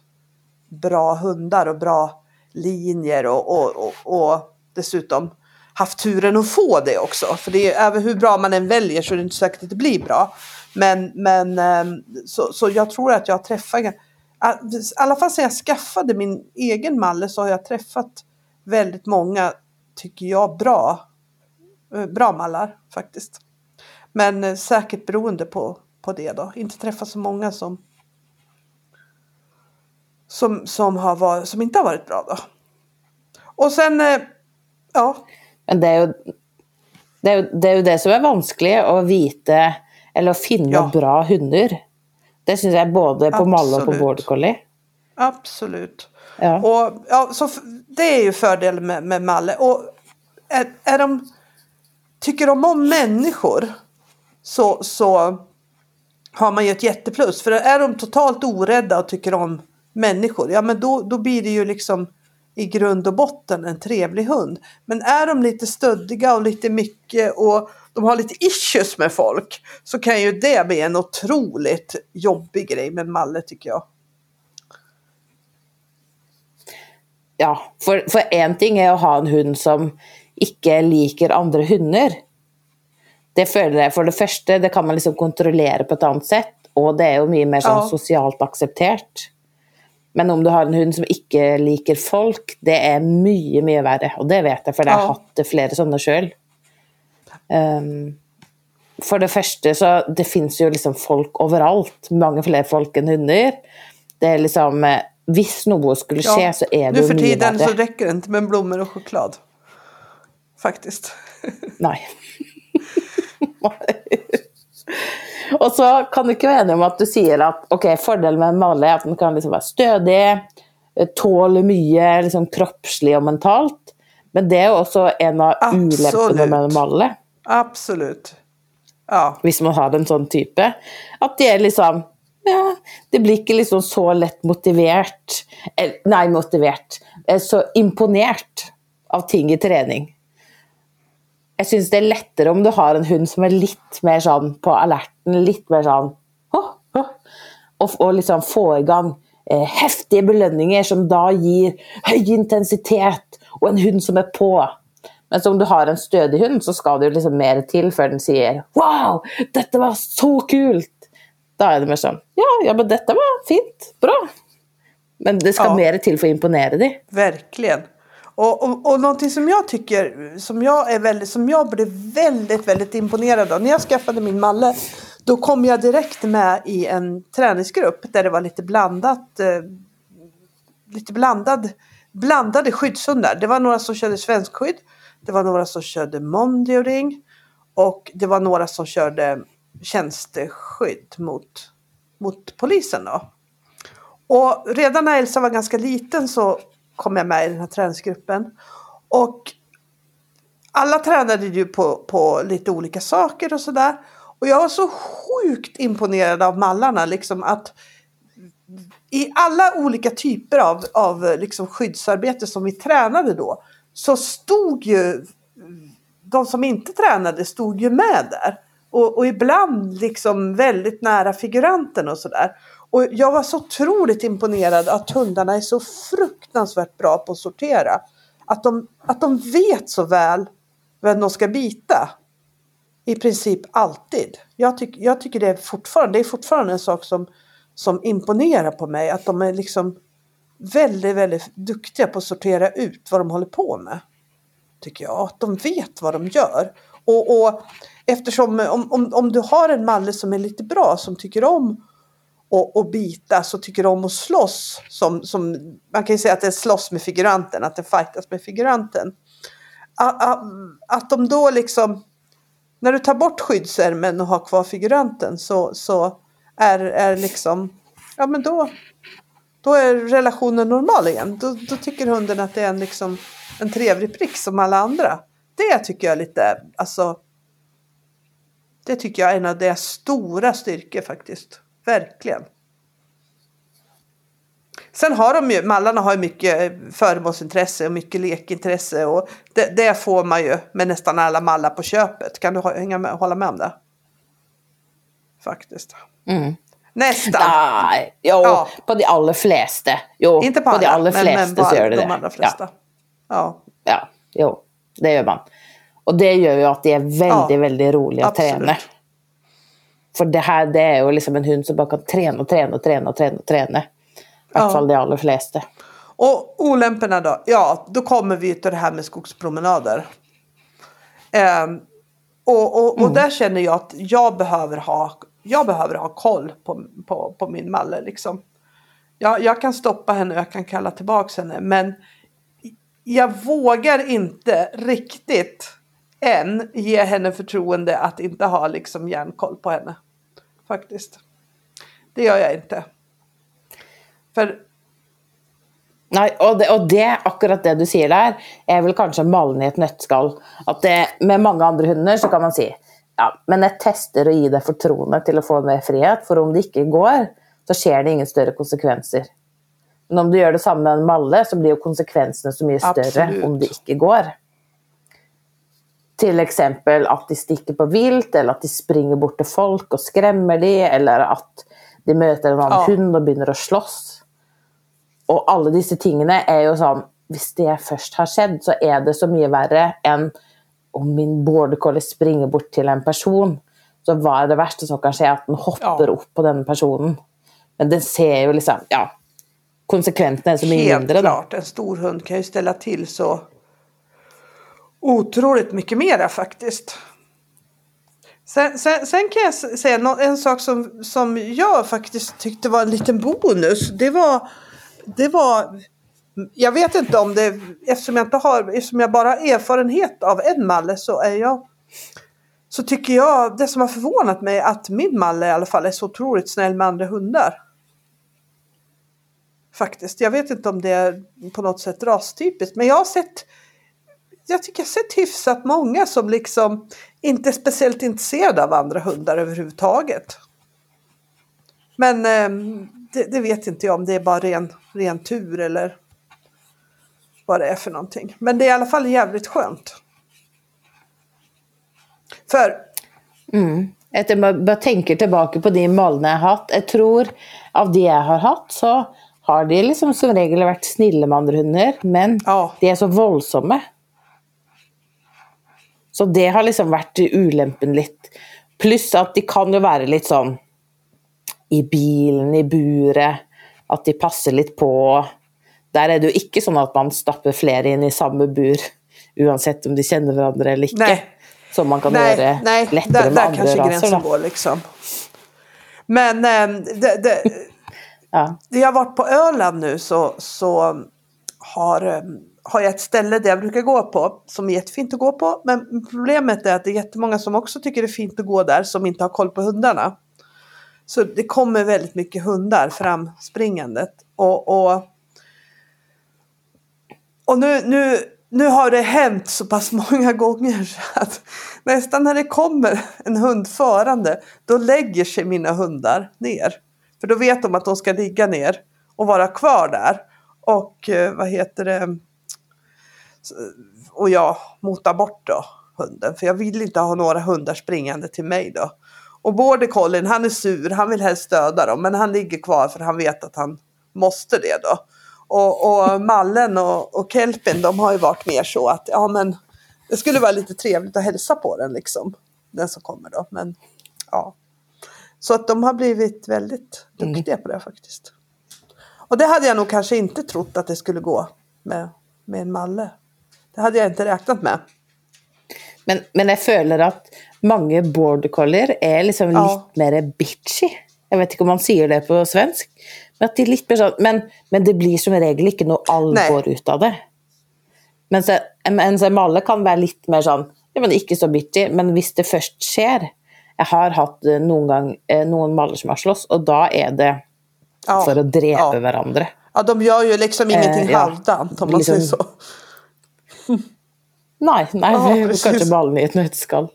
bra hundar och bra linjer och, och, och, och dessutom haft turen att få det också. För det är, även hur bra man än väljer så är det inte säkert att det blir bra. Men, men ehm, så, så jag tror att jag träffar, i alla fall sedan jag skaffade min egen malle så har jag träffat väldigt många, tycker jag, bra, eh, bra mallar faktiskt. Men eh, säkert beroende på, på det då. Inte träffat så många som som, som, har varit, som inte har varit bra då. Och sen, eh, ja, Men det är ju det, är, det är ju det som är vanskligt att veta eller att finna Ja. bra hundar. Det syns jag både på Malle och på border collie. absolut. Ja. Och, ja, så det är ju fördel med, med Malle. Och är, är de, tycker de om människor så, så har man ju ett jätteplus. För är de totalt orädda och tycker om människor, ja men då, då blir det ju liksom i grund och botten en trevlig hund. Men är de lite stöddiga och lite mycket och de har lite issues med folk så kan ju det bli en otroligt jobbig grej med Malle tycker jag. Ja, för, för en ting är att ha en hund som inte liker andra hundar. Det føler jeg for det første, det kan man liksom kontrollere på et annet sett, og det er jo mye mer sånn Ja. sosialt akseptert. Men om du har en hund som ikke liker folk, det er mye, mye verre. Og det vet jeg, for jeg har Ja. hatt flere sånne sjøl. Um, for det første, så det fins jo liksom folk overalt. Mange flere folk enn hunder. Det er liksom eh, Hvis noe skulle skje, så er det nu för tiden så räcker det inte med blommor och choklad. Faktiskt. Nei. og så kan du ikke være enig om at du sier at ok, fordelen med en male er at den kan liksom være stødig, eh, tåle mye liksom kroppslig og mentalt. Men det jo også en av ulempene med en male, Absolut. Ja, hvis man har en sånn type. At de er liksom ja, det blir ikke liksom så lett motivert eh, Nei, motivert. eh, Så imponert av ting i trening. Jeg syns det er lettere om du har en hund som er litt mer sånn på alerten, litt mer sånn og, og liksom få i gang eh, heftige belønninger som da gir høy intensitet, og en hund som er på. Mens om du har en stødig hund, så skal det jo liksom mer til før den sier 'wow, dette var så kult'. Da er det mer sånn 'ja, ja, men dette var fint, bra'. Men det skal Ja. mer til for å imponere dem. verkligen. Och, och, och någonting som jag tycker, som jag, är väldigt, som jag blev väldigt, väldigt imponerad av. När jag skaffade min Malle, då kom jag direkt med i en träningsgrupp där det var lite blandat. Eh, lite blandad, blandade skyddshundar. Det var några som körde svenskskydd. Det var några som körde mondioring. Och det var några som körde tjänsteskydd mot, mot polisen då. Och redan när Elsa var ganska liten så kom jag med i den här träningsgruppen. Och alla tränade ju på, på lite olika saker och sådär. Och jag var så sjukt imponerad av mallarna. Liksom att i alla olika typer av, av liksom skyddsarbete som vi tränade då. Så stod ju de som inte tränade stod ju med där. Och, och ibland liksom väldigt nära figuranten och sådär. Och jag var så otroligt imponerad att hundarna är så fruktansvärt bra på att sortera. Att de, att de vet så väl vem de ska bita. i princip alltid. Jag, tyck, jag tycker det är fortfarande, det är fortfarande en sak som, som imponerar på mig. Att de är liksom väldigt, väldigt duktiga på att sortera ut vad de håller på med. Tycker jag. Att de vet vad de gör. Och, och eftersom eh, om, om, om du har en malle som är lite bra, som tycker om och, och bitas och tycker om att slåss. Som, som, man kan ju säga att det är slåss med figuranten, att det fightas med figuranten. Att, att, att de då liksom, när du tar bort skyddsärmen och har kvar figuranten så, så är, är liksom, ja men då, då är relationen normal igen. Då, då tycker hunden att det är en, liksom, en trevlig prick som alla andra. Det tycker jag är lite, alltså, det tycker jag är en av deras stora styrkor faktiskt. Verkligen. Sen har de ju, mallarna har ju mycket föremålsintresse och mycket lekintresse och det, det, får man ju med nästan alla mallar på köpet. Kan du hänga med, hålla med om det? Faktiskt. Mm. Nästan. Nej, jo, ja. på de allra flesta. Jo, Inte på, på alla, de allra men, flesta men på så gör det de allra flesta. Ja. Ja. ja, jo, det gör man. Och det gör ju att de är väldigt, Ja, väldigt roliga att träna. För det här det är ju liksom en hund som bara kan träna och träna och träna och träna och träna. I alla Ja. fall de allra flesta. Och olämporna då? Ja, då kommer vi till det här med skogspromenader. Ehm, och och, och där känner jag att jag behöver ha, jag behöver ha koll på, på, på min malle. Liksom. Jag, jag kan stoppa henne och jag kan kalla tillbaka henne. Men jag vågar inte riktigt än ge henne förtroende att inte ha liksom järnkoll på henne. Faktiskt. Det gör jag inte. För Nej, och det, och det, akkurat det du säger där, är väl kanske mallen i ett nötskal. Att det, med många andra hundar så kan man säga, ja, men jag testar att ge dig förtroende till att få mer frihet, för om det inte går, så sker det ingen större konsekvenser. Men om du gör detsamma med en malle, så blir ju konsekvenserna så mycket större Absolut. om det inte går. Till exempel att de sticker på vilt, eller att de springer bort till folk och skrämmer de, eller att de möter en annan Ja. hund och börjar att slåss. Og alle disse tingene er jo sånn Hvis det først har skjedd, så er det så mye verre enn om min border collie springer bort til en person. Så hva er det verste som kan skje? At den hopper Ja. opp på denne personen. Men den ser jo liksom Ja. Konsekvensene er så mye Helt mindre, da. klart, en stor hund kan ju ställa till så otroligt mycket mera faktiskt. Sen, sen, sen kan jag säga en sak som, som jag faktiskt tyckte var en liten bonus. Det var, det var, jag vet inte om det, eftersom jag, inte har, eftersom jag bara har erfarenhet av en malle så är jag så tycker jag, det som har förvånat mig att min malle i alla fall är så otroligt snäll med andra hundar. Faktiskt. Jag vet inte om det är på något sätt rastypiskt. Men jag har sett jag tycker jag sett hyfsat många som liksom inte är speciellt intresserade av andra hundar överhuvudtaget. Men ehm, det, det vet inte jag om det är bara ren, ren tur eller vad det är för någonting. Men det är i alla fall jävligt skönt. För jeg bare tenker tilbake på de mallene jeg har hatt Jeg tror av de jeg har hatt, så har de liksom som regel vært snille med andre hunder, men Ja. de er så voldsomme. Så det har liksom vært ulempen litt. Pluss at de kan jo være litt sånn i bilen, i buret, at de passer litt på. Der er det jo ikke sånn at man stapper flere inn i samme bur, uansett om de kjenner hverandre eller. Nej. Som man kan nej, gjøre nej lettere där, med där andre kanske raser. gränsen Da. går liksom. Men ehm, det, det, Ja. Jag har varit på Öland nu så, så har, ehm, har jag ett ställe där jag brukar gå på som är jättefint att gå på. Men problemet är att det är jättemånga som också tycker det är fint att gå där som inte har koll på hundarna. Så det kommer väldigt mycket hundar framspringandet. Och, och, och nu, nu, nu har det hänt så pass många gånger att nästan när det kommer en hund förande då lägger sig mina hundar ner. För då vet de att de ska ligga ner och vara kvar där. Och eh, vad heter det? Och jag motar bort då hunden. För jag vill inte ha några hundar springande till mig då. Och border collien han är sur, han vill helst döda dem. Men han ligger kvar för han vet att han måste det då. Och, och Mallen och, och Kelpin de har ju varit mer så att ja men det skulle vara lite trevligt att hälsa på den liksom. den som kommer då. Men ja. Så att de har blivit väldigt duktiga på det faktiskt. Och det hade jag nog kanske inte trott att det skulle gå med, med en malle. Det hade jag inte räknat med. Men, men jeg føler at mange border collier er liksom Ja. litt mer bitchy. Jeg vet ikke om man sier det på svensk. Men, at de er litt mer sånn, men, men det blir som regel ikke noe alvor ut av det. Mens, en- mens en malle kan være litt mer sånn ja, men Ikke så bitchy, men hvis det først skjer Jeg har hatt eh, noen gang eh, noen maller som har slåss, og da er det Ja, for å drepe ja. hverandre. ja, de gör ju liksom ingenting ja. halvdant om man Liksom- säger så. Nei, nei Ja, det er precis. kanskje ballen i et nøtteskall.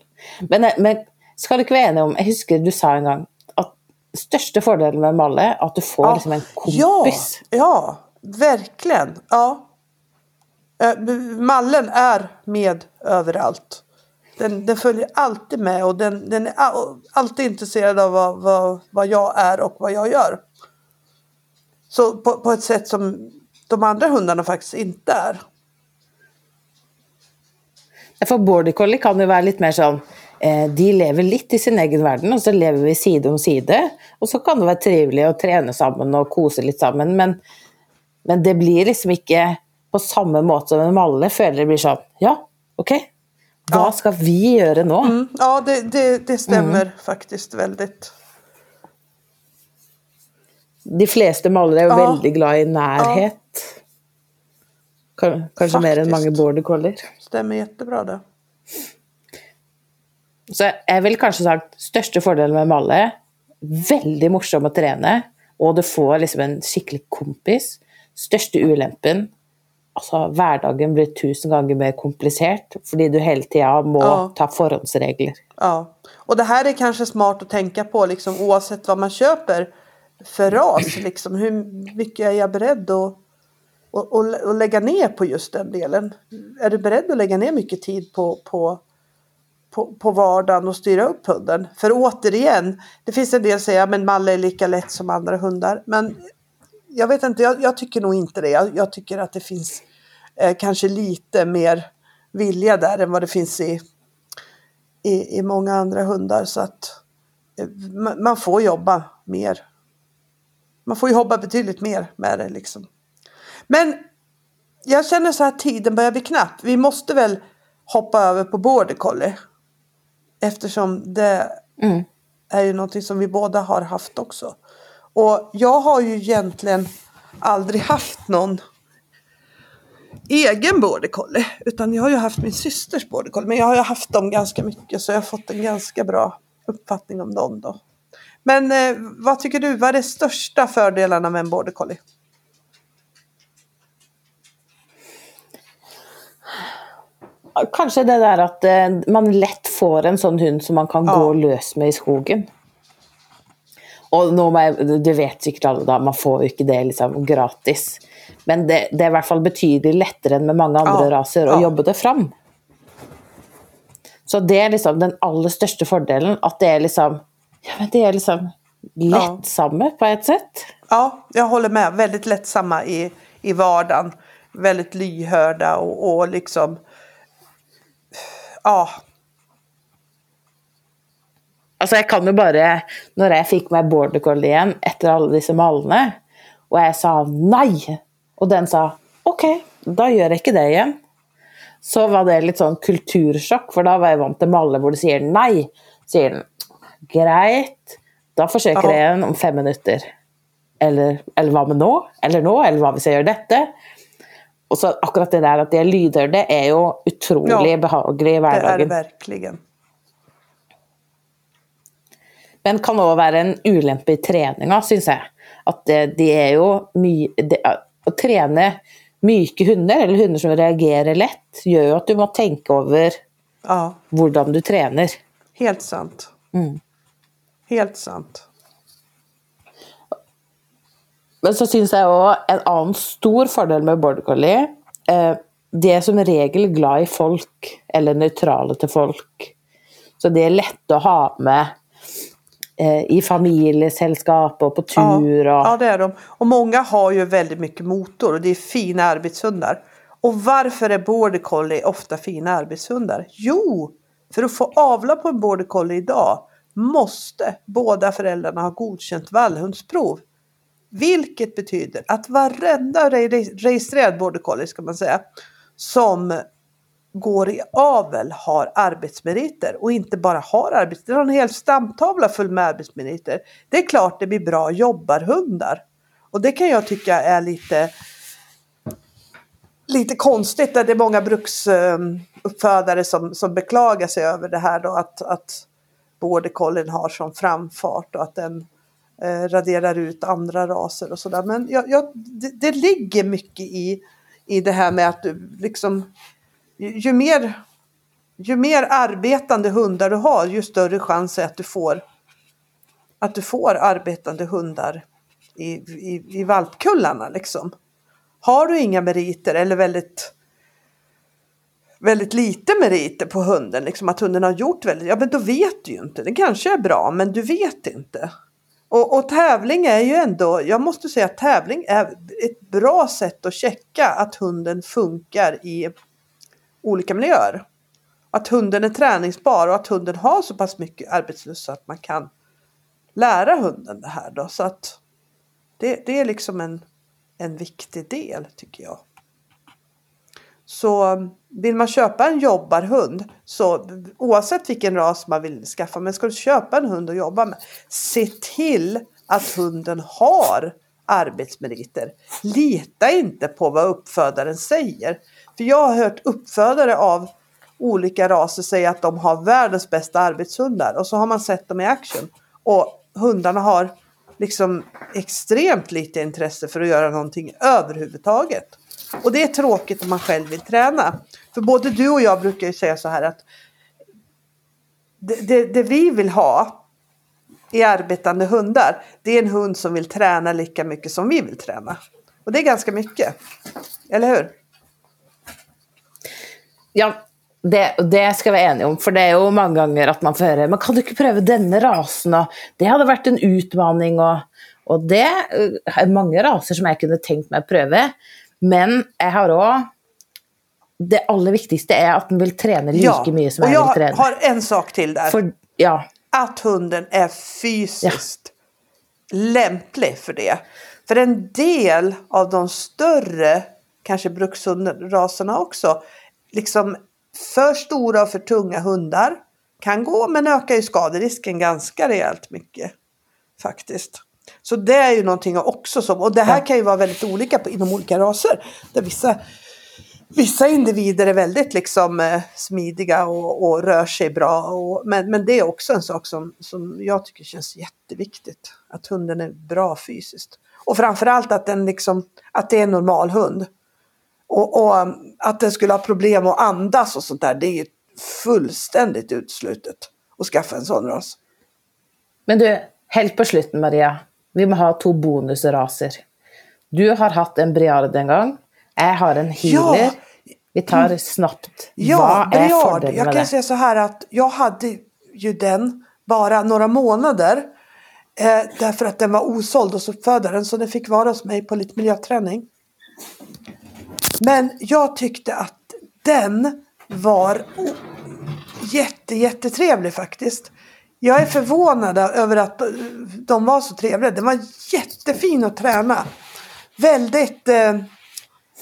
Men, men skal du ikke være enig om Jeg husker du sa en gang at største fordelen med Malle er at du får Ja. liksom en kompis. Ja, ja, verkligen. Ja. Eh, Mallen är med överallt. Den, den följer alltid med och den, den är all, alltid intresserad av vad, vad, vad jag är och vad jag gör. Så på, på ett sätt som de andra hundarna faktiskt inte är. For border collie kan jo være litt mer sånn eh, De lever litt i sin egen verden, og så lever vi side om side. Og så kan det være trivelig å trene sammen og kose litt sammen, men, men det blir liksom ikke på samme måte som en malle. Føler det blir sånn Ja, ok, hva Ja. skal vi gjøre nå? Mm, ja, det, det, det stämmer faktiskt väldigt. De fleste maler er jo Ja. veldig glad i nærhet. Kan- Kanskje mer Faktisk. mange border collier. Stämmer jättebra det. Så jeg vil kanskje sagt største fordelen med Malle, veldig morsom å trene, og du får liksom en skikkelig kompis. Største ulempen, altså hverdagen blir tusen ganger mer komplisert, fordi du hele tida må Ja. ta forhåndsregler. Ja, och det här är kanske smart att tänka på liksom, oavsett vad man köper för ras. Liksom, hur mycket är jag beredd att, och, och, och, lägga ner på just den delen? Är du beredd att lägga ner mycket tid på, på, på, på vardagen och styra upp hunden? För återigen, det finns en del som säger att Malle är lika lätt som andra hundar. Men jag vet inte, jag, jag tycker nog inte det. Jag, jag tycker att det finns eh, kanske lite mer vilja där än vad det finns i, i, i många andra hundar. Så att eh, man, man får jobba mer. Man får jobba betydligt mer med det liksom. Men jag känner så här tiden börjar bli knapp. Vi måste väl hoppa över på border collie. Eftersom det Mm. är ju någonting som vi båda har haft också. Och jag har ju egentligen aldrig haft någon egen border collie. Utan jag har ju haft min systers border collie. Men jag har ju haft dem ganska mycket så jag har fått en ganska bra uppfattning om dem då. Men eh, vad tycker du? Vad är de största fördelarna med en border collie? Kanskje det der at eh, man lett får en sånn hund som man kan Ja. gå løs med i skogen. Må jeg, det vet sikkert alle, da, man får jo ikke det liksom gratis. Men det, det er i hvert fall betydelig lettere enn med mange andre Ja, raser å ja. jobbe det fram. Så det er liksom den aller største fordelen, at det er liksom ja, men det er liksom lettsamme på et sett. Ja, jag håller med. Väldigt lättsamma i, i vardagen. Väldigt lyhörda och, och liksom... Ja, Altså, jeg kan jo bare Når jeg fikk meg border collie igjen etter alle disse malene, og jeg sa nei, og den sa ok, da gjør jeg ikke det igjen, så var det litt sånn kultursjokk, for da var jeg vant til malle hvor de sier nei. Sier den greit, da forsøker Ja. jeg igjen om fem minutter. Eller, eller hva med nå? Eller nå? Eller hva hvis jeg gjør dette? Og så akkurat det der at de er lydhørte, er jo utrolig Ja, behagelig i det är det verkligen. Men kan òg være en ulempe i treninga, syns jeg. At det, de er jo mye det, Å trene myke hunder, eller hunder som reagerer lett, gjør jo at du må tenke over Ja, hvordan du trener. helt sant. Mm. Helt sant. Men så syns jeg òg en annen stor fordel med border collie eh, De er som regel glad i folk, eller nøytrale til folk. Så de er lette å ha med eh, i familjeselskap og på tur. Ja, ja, det är de. Och många har ju väldigt mycket motor och det är fina arbetshundar. Och varför är border collie ofta fina arbetshundar? Jo, För att få avla på en border collie idag måste båda föräldrarna ha godkänt vallhundsprov. Vilket betyder att varenda registrerad border collie ska man säga som går i avel har arbetsmeriter och inte bara har arbetsmeriter, har en hel stamtavla full med arbetsmeriter. Det är klart det blir bra jobbarhundar. Och det kan jag tycka är lite lite konstigt att det är många bruksuppfödare ehm, som, som beklagar sig över det här då att, att border collien har sån framfart och att den eh, raderar ut andra raser och sådär. Men jag, jag, det, det, ligger mycket i, i det här med att du liksom ju mer, ju mer arbetande hundar du har ju större chans är att du får att du får arbetande hundar i, i, i valpkullarna liksom. Har du inga meriter eller väldigt väldigt lite meriter på hunden, liksom att hunden har gjort väldigt, ja men då vet du ju inte. Det kanske är bra men du vet inte. Och, och, tävling är ju ändå, jag måste säga att tävling är ett bra sätt att checka att hunden funkar i olika miljöer. Att hunden är träningsbar och att hunden har så pass mycket arbetslust så att man kan lära hunden det här då. Så att det, det är liksom en, en viktig del tycker jag. Så vill man köpa en jobbarhund, så oavsett vilken ras man vill skaffa, men ska du köpa en hund att jobba med, se till att hunden har arbetsmeriter. Lita inte på vad uppfödaren säger. För jag har hört uppfödare av olika raser säga att de har världens bästa arbetshundar och så har man sett dem i action. Och hundarna har liksom extremt lite intresse för att göra någonting överhuvudtaget. Och det är tråkigt om man själv vill träna. För både du och jag brukar ju säga så här att det, det, det vi vill ha i arbetande hundar, det är en hund som vill träna lika mycket som vi vill träna. Och det är ganska mycket. Eller hur? Ja, det, det ska vi vara eniga om, för det är ju många gånger att man får höra, men kan du inte pröva denna rasen? Och det hade varit en utmaning och, och det är många raser som jag kunde tänkt mig att pröva. Men jag har också det allra viktigaste är att den vill träna lika ja, mycket som jag, vill träna. Jag har en sak till där. För, ja. Att hunden är fysiskt ja. lämplig för det. För en del av de större, kanske brukshundraserna också, liksom för stora och för tunga hundar kan gå men ökar ju skaderisken ganska rejält mycket. Faktiskt. Så det är ju någonting också som, och det här kan ju vara väldigt olika på, inom olika raser. Där vissa, vissa individer är väldigt liksom eh, smidiga och, och, rör sig bra. Och, men, men det är också en sak som, som jag tycker känns jätteviktigt. Att hunden är bra fysiskt. Och framförallt att, den liksom, att det är en normal hund. Och, och, um, att den skulle ha problem att andas och sånt där, det är ju fullständigt utslutet att skaffa en sån ras. Men du, helt på slutet Maria, vi måste ha två bonusraser. Du har haft en briard en gång, jag har en healer. Ja. Vi tar snabbt. Ja, Vad är briard. Jag kan det? säga så här att jag hade ju den bara några månader. Eh, därför att den var osåld hos uppfödaren så den fick vara hos mig på lite miljöträning. Men jag tyckte att den var jätte, jättetrevlig faktiskt. Jag är förvånad över att de var så trevliga. Den var jättefin att träna. Väldigt, eh,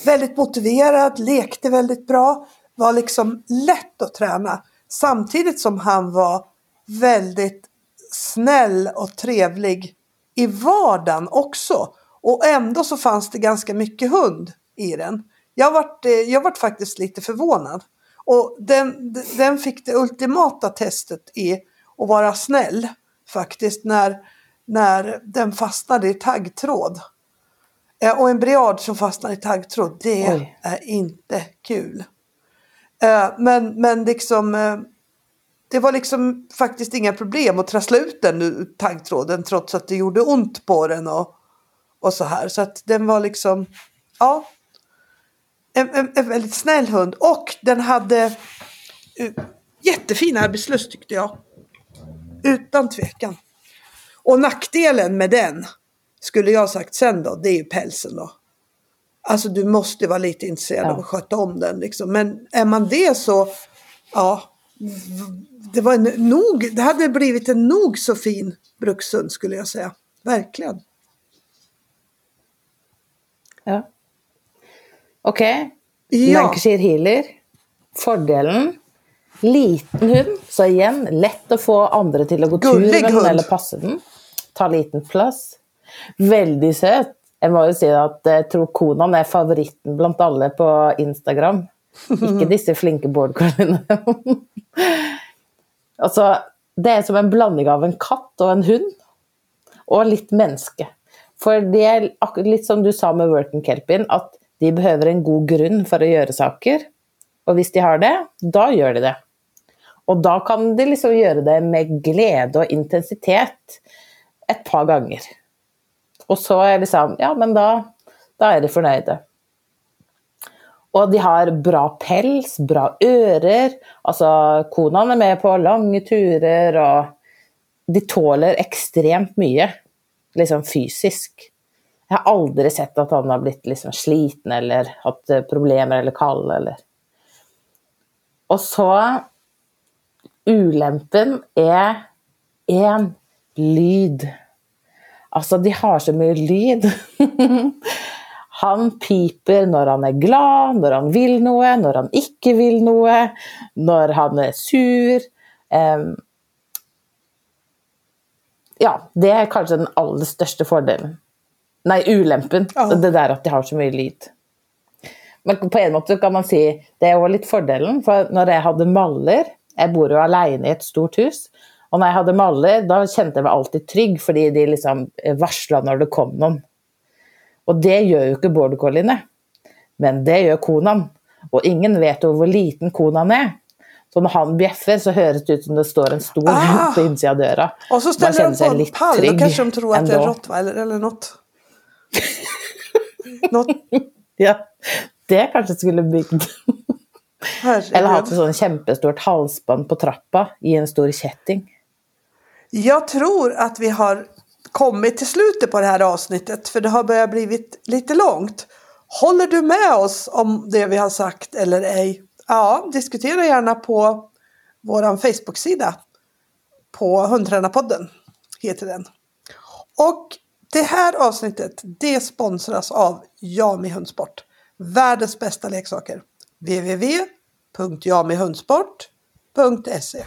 väldigt motiverad, lekte väldigt bra. Var liksom lätt att träna. Samtidigt som han var väldigt snäll och trevlig i vardagen också. Och ändå så fanns det ganska mycket hund i den. Jag vart, eh, jag vart faktiskt lite förvånad. Och den, den fick det ultimata testet i att vara snäll faktiskt när, när den fastnade i taggtråd. Eh, och en briad som fastnar i taggtråd, det Oj. är inte kul. Eh, men, men liksom det var liksom faktiskt inga problem att trassla ut den ur taggtråden trots att det gjorde ont på den och, och så här. Så att den var liksom, ja, en, en, en väldigt snäll hund och den hade jättefin arbetslust tyckte jag. Utan tvekan. Och nackdelen med den, skulle jag sagt sen då, det är ju pälsen då. Alltså du måste vara lite intresserad ja. av att sköta om den liksom. Men är man det så, ja, det var en nog, det hade blivit en nog så fin brukshund skulle jag säga. Verkligen. Ja. Ok. Ja. Lancashire healer. Fordelen liten hund, så igjen lett å få andre til å gå tur Gullig med den eller passe den. Ta liten plass. Veldig søt. Jeg må jo si at jeg tror Konan er favoritten blant alle på Instagram. Ikke disse flinke boardcallene. altså, det er som en blanding av en katt og en hund. Og litt menneske. For det er akkurat litt som du sa med Working Kelpin, at de behøver en god grunn for å gjøre saker. Og hvis de har det, da gjør de det. Og da kan de liksom gjøre det med glede og intensitet et par ganger. Og så er liksom Ja, men da, da er de fornøyde. Og de har bra pels, bra ører. Altså, konaen er med på lange turer, og de tåler ekstremt mye. Liksom fysisk. Jeg har aldri sett at han har blitt liksom sliten eller hatt problem problemer eller kald eller Og så Ulempen er én lyd. Altså, de har så mye lyd. Han piper når han er glad, når han vil noe, når han ikke vil noe, når han er sur. Em, ja, det er kanskje den aller største fordelen. Nei, ulempen. Ja. Det der at de har så mye lyd. Men på en måte kan man si det er også litt fordelen, for når jeg hadde maller Jeg bor jo alene i et stort hus. Og når jeg hadde maller, da kjente jeg meg alltid trygg, fordi de liksom varsla når det kom noen. Og det gjør jo ikke border colliene. Men det gjør konaen. Og ingen vet jo hvor liten konaen er. Så når han bjeffer, så høres det ut som det står en stor Ah! på innsida av døra. Och så ställer de på en pall. Då kanske de tror att det är rottweiler eller något. något. Ja, det kanskje skulle bygd. Eller hatt et sånn kjempestort halsbånd på trappa i en stor kjetting. Jag tror att vi har kommit till slutet på det här avsnittet. För det har börjat blivit lite långt. Håller du med oss om det vi har sagt eller ej? Ja, diskutera gärna på vår Facebook-sida. På Hundtränarpodden heter den. Och det här avsnittet det sponsras av Jami Hundsport. Världens bästa leksaker. www.jamihundsport.se